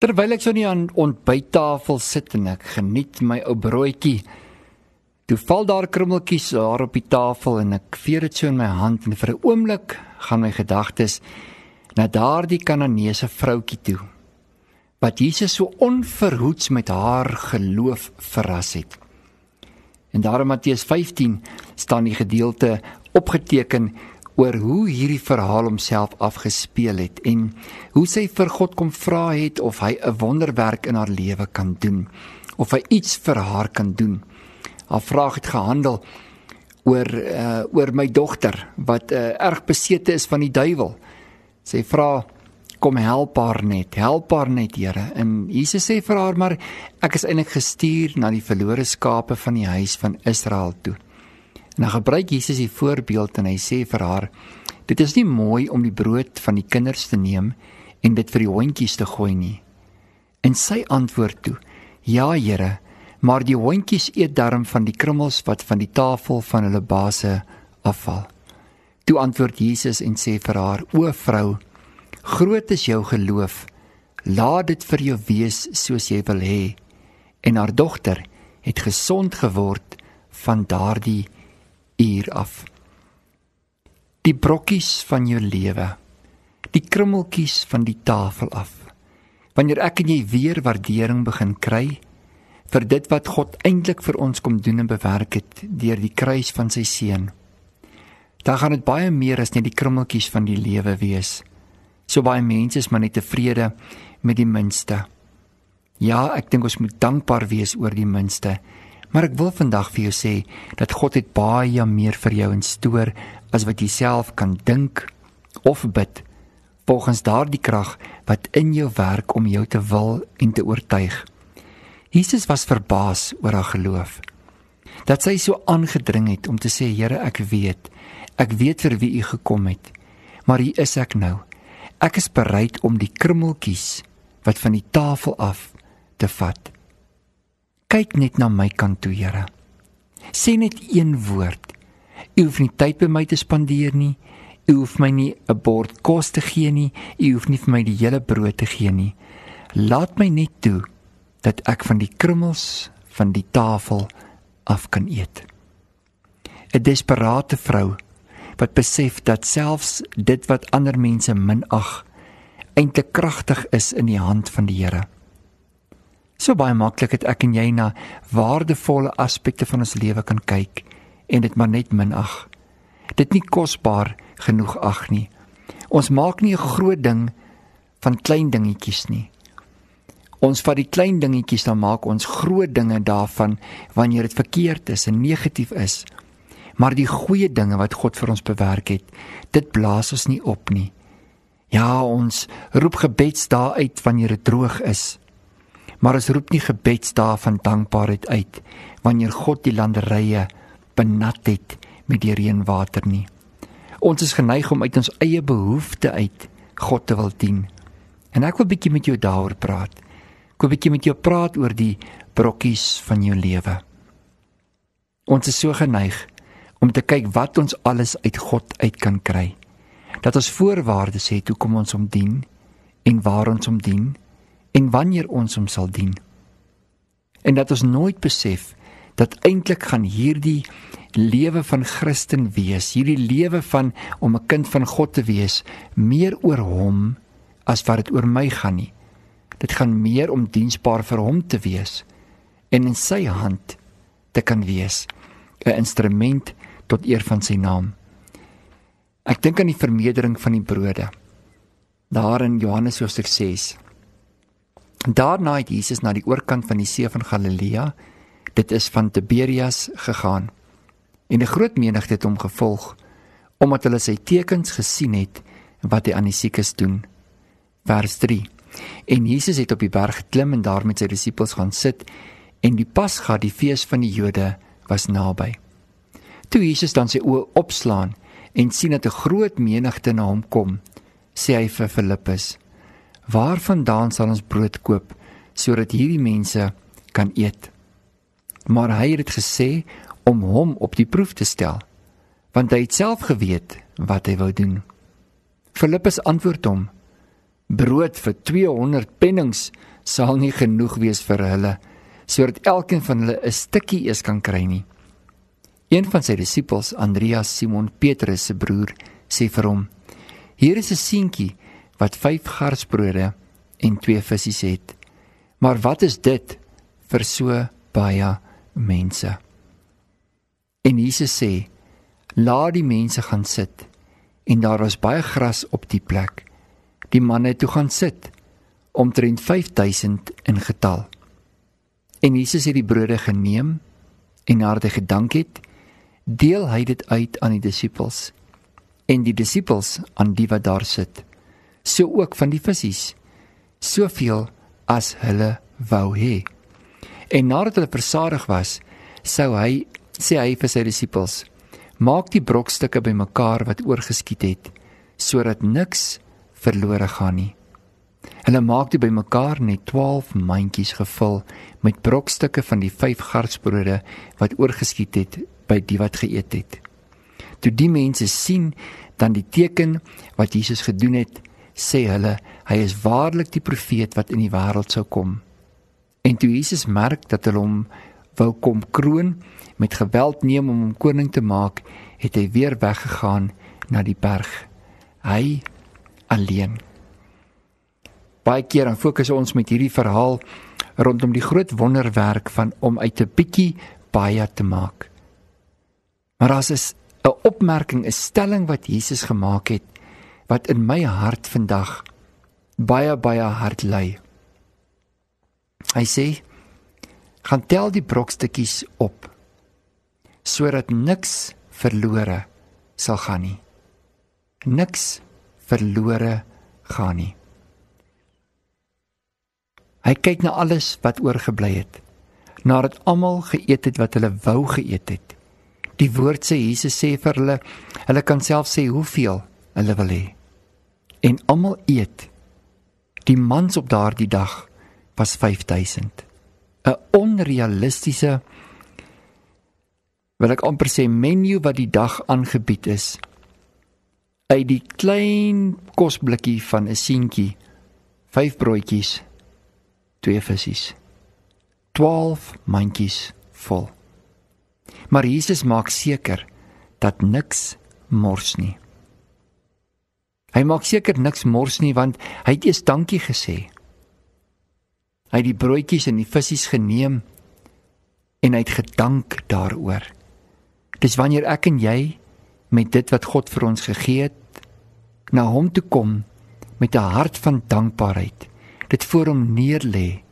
Terwyl ek so nie aan ontbyttafel sit en ek geniet my ou broodjie, toe val daar krummeltjies daar op die tafel en ek veer dit so in my hand en vir 'n oomblik gaan my gedagtes na daardie Kananeese vroutjie toe wat Jesus so onverhoeds met haar geloof verras het. En daar in Matteus 15 staan die gedeelte opgeteken oor hoe hierdie verhaal homself afgespeel het en hoe sy vir God kom vra het of hy 'n wonderwerk in haar lewe kan doen of hy iets vir haar kan doen. Haar vraag het gehandel oor uh, oor my dogter wat uh, erg besete is van die duiwel. Sy vra kom help haar net, help haar net Here. En Jesus sê vir haar maar ek is eintlik gestuur na die verlore skape van die huis van Israel toe. En dan gebruik Jesus die voorbeeld en hy sê vir haar: "Dit is nie mooi om die brood van die kinders te neem en dit vir die hondjies te gooi nie." En sy antwoord toe: "Ja, Here, maar die hondjies eet darm van die krummels wat van die tafel van hulle baase afval." Toe antwoord Jesus en sê vir haar: "O vrou, groot is jou geloof. Laat dit vir jou wees soos jy wil hê." En haar dogter het gesond geword van daardie uur af. Die brokkies van jou lewe. Die krummeltjies van die tafel af. Wanneer ek en jy weer waardering begin kry vir dit wat God eintlik vir ons kom doen en bewerk het deur die kruis van sy seun. Dan gaan dit baie meer as net die krummeltjies van die lewe wees. So baie mense is maar net tevrede met die minste. Ja, ek dink ons moet dankbaar wees oor die minste. Maar ek wil vandag vir jou sê dat God het baie meer vir jou in stoor as wat jy self kan dink of bid volgens daardie krag wat in jou werk om jou te wil en te oortuig. Jesus was verbaas oor haar geloof. Dat sy so aangedring het om te sê Here, ek weet, ek weet vir wie u gekom het. Maar hier is ek nou. Ek is bereid om die krummeltjies wat van die tafel af te vat kyk net na my kant toe, Here. Sê net een woord. U hoef nie tyd by my te spandeer nie. U hoef my nie 'n bord kos te gee nie. U hoef nie vir my die hele brood te gee nie. Laat my net toe dat ek van die krummels van die tafel af kan eet. 'n Desperate vrou wat besef dat selfs dit wat ander mense minag eintlik kragtig is in die hand van die Here. So baie maklik het ek en jy na waardevolle aspekte van ons lewe kan kyk en dit maar net minag. Dit nie kosbaar genoeg ag nie. Ons maak nie 'n groot ding van klein dingetjies nie. Ons vat die klein dingetjies dan maak ons groot dinge daarvan wanneer dit verkeerd is en negatief is. Maar die goeie dinge wat God vir ons bewerk het, dit blaas ons nie op nie. Ja, ons roep gebedsdae uit wanneer dit droog is maar ons roep nie gebedsdae van dankbaarheid uit wanneer God die landerye benat het met die reënwater nie. Ons is geneig om uit ons eie behoeftes uit God te wil dien. En ek wil bietjie met jou daaroor praat. Ek wil bietjie met jou praat oor die brokkies van jou lewe. Ons is so geneig om te kyk wat ons alles uit God uit kan kry. Dat ons voorwaardes het hoekom ons hom dien en waar ons hom dien en wanneer ons hom sal dien. En dat ons nooit besef dat eintlik gaan hierdie lewe van Christen wees, hierdie lewe van om 'n kind van God te wees, meer oor hom as wat dit oor my gaan nie. Dit gaan meer om diensbaar vir hom te wees en in sy hand te kan wees, 'n instrument tot eer van sy naam. Ek dink aan die vermeerdering van die brode. Daar in Johannes hoofstuk 6 Daarna het Jesus na die oorkant van die see van Galilea, dit is van Tiberias gegaan. En 'n groot menigte het hom gevolg omdat hulle sy tekens gesien het wat hy aan die siekes doen. Vers 3. En Jesus het op die berg geklim en daar met sy disippels gaan sit en die Pasga, die fees van die Jode, was naby. Toe Jesus dan sy oë opslaan en sien dat 'n groot menigte na hom kom, sê hy vir Filippus: Waarvandaan sal ons brood koop sodat hierdie mense kan eet? Maar hy het dit gesê om hom op die proef te stel, want hy het self geweet wat hy wou doen. Filippus antwoord hom: Brood vir 200 pennings sal nie genoeg wees vir hulle sodat elkeen van hulle 'n stukkie eers kan kry nie. Een van sy disippels, Andreas Simon Petrus se broer, sê vir hom: "Hier is 'n seentjie wat 5 garsbrode en 2 visse het. Maar wat is dit vir so baie mense?" En Jesus sê: "Laat die mense gaan sit." En daar was baie gras op die plek. Die manne toe gaan sit, omtrent 5000 in getal. En Jesus het die brode geneem en nadat hy gedank het, deel hy dit uit aan die disippels en die disippels aan die wat daar sit. So ook van die visse, soveel as hulle wou hê. En nadat hulle versadig was, sou hy sê hy vir sy disippels: "Maak die brokstukke bymekaar wat oorgeskiet het, sodat niks verlore gaan nie." Hulle maak dit bymekaar net 12 mandjies gevul met brokstukke van die 5 garsbrode wat oorgeskiet het by die wat geëet het. Toe die mense sien dan die teken wat Jesus gedoen het, sê hulle hy is waarlik die profeet wat in die wêreld sou kom. En toe Jesus merk dat hulle hom wou kom kroon met geweld neem om hom koning te maak, het hy weer weggegaan na die berg. Hy alleen baie keer dan fokus ons met hierdie verhaal rondom die groot wonderwerk van om uit 'n bietjie baie te maak. Maar as is 'n opmerking, 'n stelling wat Jesus gemaak het wat in my hart vandag baie baie hard lê. Hy sê: "Gaan tel die brokstukkies op sodat niks verlore sal gaan nie. Niks verlore gaan nie." Hy kyk na alles wat oorgebly het. Nadat almal geëet het wat hulle wou geëet het. Die woord sê Jesus sê vir hulle, hulle kan self sê hoeveel hulle wil hê. En almal eet. Die mans op daardie dag was 5000. 'n Onrealistiese wil ek amper sê menu wat die dag aangebied is. Uit die klein kosblikkie van 'n seentjie, 5 broodjies twee visse. 12 mandjies vol. Maar Jesus maak seker dat niks mors nie. Hy maak seker niks mors nie want hy het eers dankie gesê. Hy het die broodjies en die visse geneem en hy het gedank daaroor. Dis wanneer ek en jy met dit wat God vir ons gegee het na hom toe kom met 'n hart van dankbaarheid dit voor hom neerlê,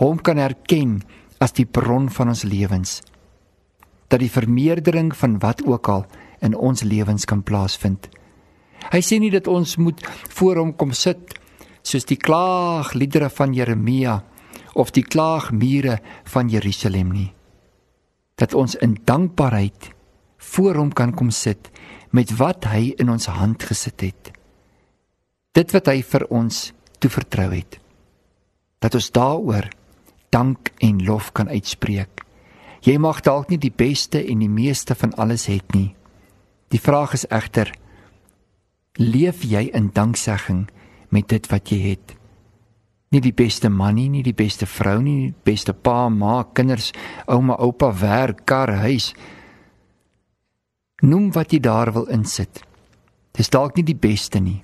hom kan erken as die bron van ons lewens. Dat die vermeerdering van wat ook al in ons lewens kan plaasvind. Hy sê nie dat ons moet voor hom kom sit soos die klaagliedere van Jeremia of die klaagmure van Jerusalem nie. Dat ons in dankbaarheid voor hom kan kom sit met wat hy in ons hand gesit het. Dit wat hy vir ons toevertrou het dat ons daaroor dank en lof kan uitspreek. Jy mag dalk nie die beste en die meeste van alles het nie. Die vraag is egter leef jy in danksegging met dit wat jy het? Nie die beste man nie, nie die beste vrou nie, nie die beste pa, ma, kinders, ouma, oupa, werk, kar, huis. Noem wat jy daar wil insit. Dis dalk nie die beste nie.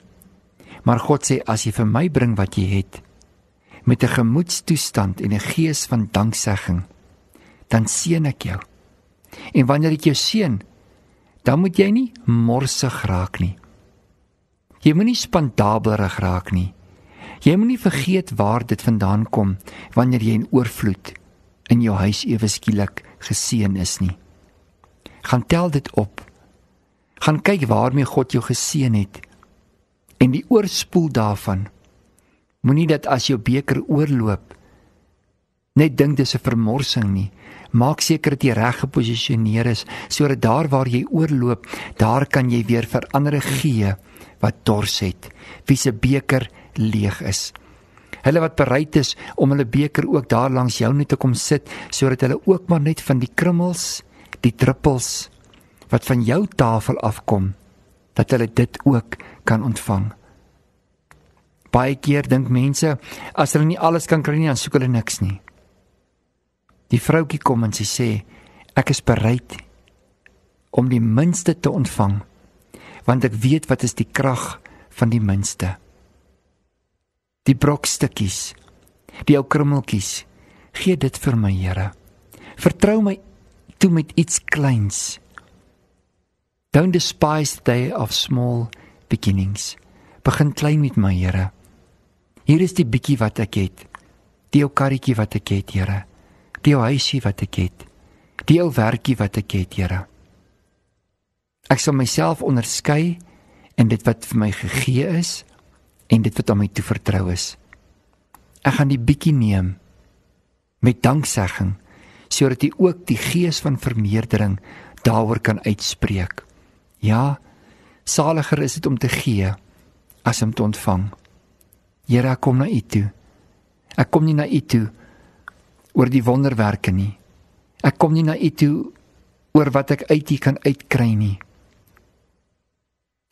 Maar God sê as jy vir my bring wat jy het, met 'n gemoedstoestand en 'n gees van danksegging, dan seën ek jou. En wanneer ek jou seën, dan moet jy nie morsig raak nie. Jy moenie spandabelerig raak nie. Jy moenie vergeet waar dit vandaan kom wanneer jy in oorvloed in jou huis ewe skielik geseën is nie. Gaan tel dit op. Gaan kyk waarmee God jou geseën het en die oorspoel daarvan Moenie dat as jou beker oorloop net dink dis 'n vermorsing nie. Maak seker dat jy reg geposisioneer is sodat daar waar jy oorloop, daar kan jy weer vir ander gee wat dors het, wie se beker leeg is. Hulle wat bereid is om hulle beker ook daar langs jou net te kom sit sodat hulle ook maar net van die krummels, die druppels wat van jou tafel afkom, dat hulle dit ook kan ontvang. Baie keer dink mense as hulle nie alles kan kry nie, dan soek hulle niks nie. Die vroutjie kom en sy sê ek is bereid om die minste te ontvang want ek weet wat is die krag van die minste. Die brokstukkies, die ou krummeltjies, gee dit vir my Here. Vertrou my toe met iets kleins. Don't despise the day of small beginnings. Begin klein met my Here. Hier is die bietjie wat ek het. Die ou karretjie wat ek het, Here. Die ou huisie wat ek het. Die ou werkie wat ek het, Here. Ek sal myself onderskei in dit wat vir my gegee is en dit wat aan my toevertrou is. Ek gaan die bietjie neem met danksegging sodat jy ook die gees van vermeerdering daaroor kan uitspreek. Ja, saliger is dit om te gee as om te ontvang. Here, ek kom na U toe. Ek kom nie na U toe oor die wonderwerke nie. Ek kom nie na U toe oor wat ek uit U kan uitkry nie.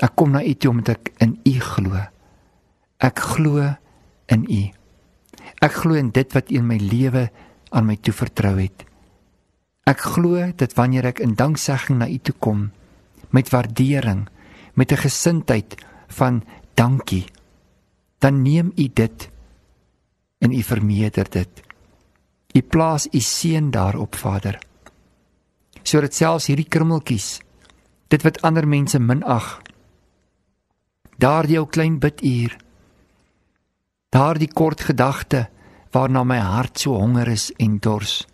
Ek kom na U toe omdat ek in U glo. Ek glo in U. Ek glo in dit wat U in my lewe aan my toe vertrou het. Ek glo dat wanneer ek in danksegging na U toe kom met waardering, met 'n gesindheid van dankie, dan neem U dit en U vermeerder dit. U plaas U seën daarop, Vader. Sodat selfs hierdie krummeltjies, dit wat ander mense minag, daardie ou klein biduur, daardie kort gedagte waarna my hart so honger is en dors.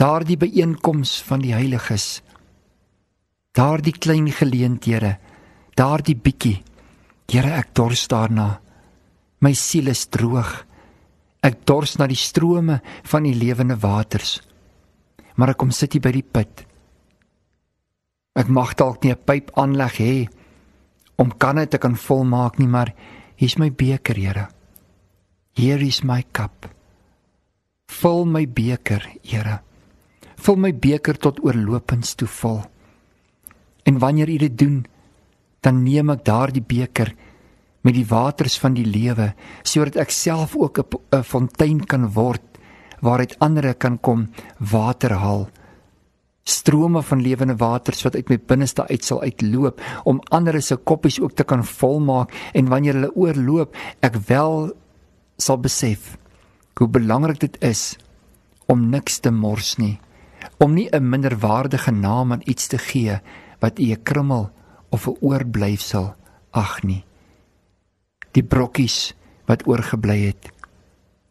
Daardie byeenkoms van die heiliges. Daardie klein geleenthede, daardie bietjie. Here, ek dors daarna. My siel is droog. Ek dors na die strome van die lewende waters. Maar ek kom sit hier by die put. Ek mag dalk nie 'n pyp aanleg hê om kanne te kan volmaak nie, maar hier's my beker, Here. Here is my cup. Vul my beker, Here. Vul my beker tot oorlopends toe vol. En wanneer U dit doen, dan neem ek daardie beker met die waters van die lewe sodat ek self ook 'n fontein kan word waaruit ander kan kom water haal strome van lewende waters wat uit my binneste uit sal uitloop om ander se koppies ook te kan volmaak. En wanneer hulle oorloop ek wel sal besef hoe belangrik dit is om niks te mors nie. Om nie 'n minderwaardige naam aan iets te gee wat u 'n krummel of 'n oorblyfsel ag nie. Die brokkies wat oorgebly het.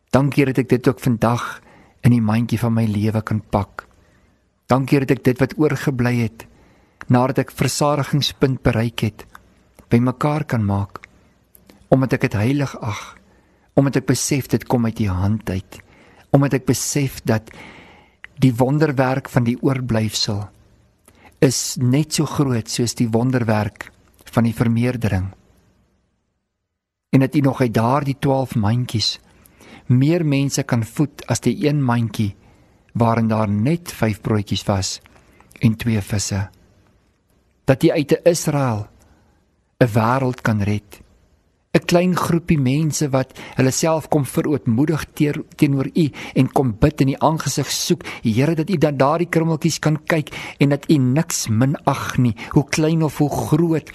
Dankie dat ek dit ook vandag in die mandjie van my lewe kan pak dankie dat ek dit wat oorgebly het nadat ek versadigingspunt bereik het bymekaar kan maak omdat ek dit heilig ag omdat ek besef dit kom uit u hand uit omdat ek besef dat die wonderwerk van die oorblyfsel is net so groot soos die wonderwerk van die vermeerdering. En dat u nog uit daardie 12 mandjies meer mense kan voed as die een mandjie waarin daar net 5 broodjies was en 2 visse dat jy uit 'n Israel 'n wêreld kan red. 'n klein groepie mense wat hulle self kom verootmoedig teenoor u en kom bid in die aangesig soek Here dat u dan daardie krummeltjies kan kyk en dat u niks minag nie hoe klein of hoe groot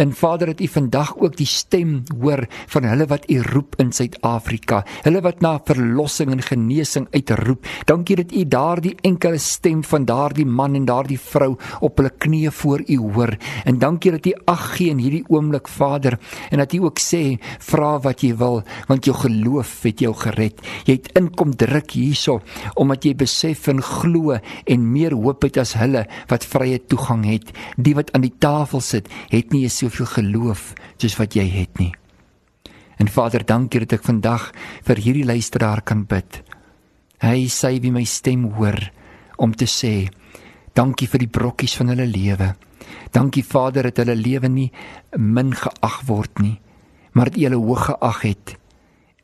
En Vader, dat U vandag ook die stem hoor van hulle wat U roep in Suid-Afrika, hulle wat na verlossing en genesing uitroep. Dankie dat U daardie enkele stem van daardie man en daardie vrou op hulle knieë voor U hoor. En dankie dat U ag gee in hierdie oomblik, Vader, en dat U ook sê, vra wat jy wil, want jou geloof het jou gered. Jy het inkom druk hierso omdat jy besef en glo en meer hoop het as hulle wat vrye toegang het. Die wat aan die tafel sit, het nie soveel geloof soos wat jy het nie. En Vader, dankie dat ek vandag vir hierdie luisteraar kan bid. Hy sê wie my stem hoor om te sê dankie vir die brokkies van hulle lewe. Dankie Vader dat hulle lewe nie min geag word nie, maar dat U hulle hoog geag het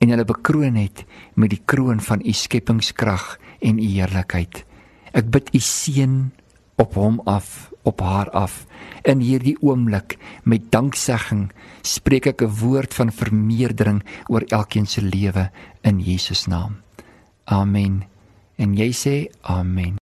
en hulle bekroon het met die kroon van U skepingskrag en U heerlikheid. Ek bid U seën op hom af op haar af. In hierdie oomblik met danksegging spreek ek 'n woord van vermeerdering oor elkeen se lewe in Jesus naam. Amen. En jy sê amen.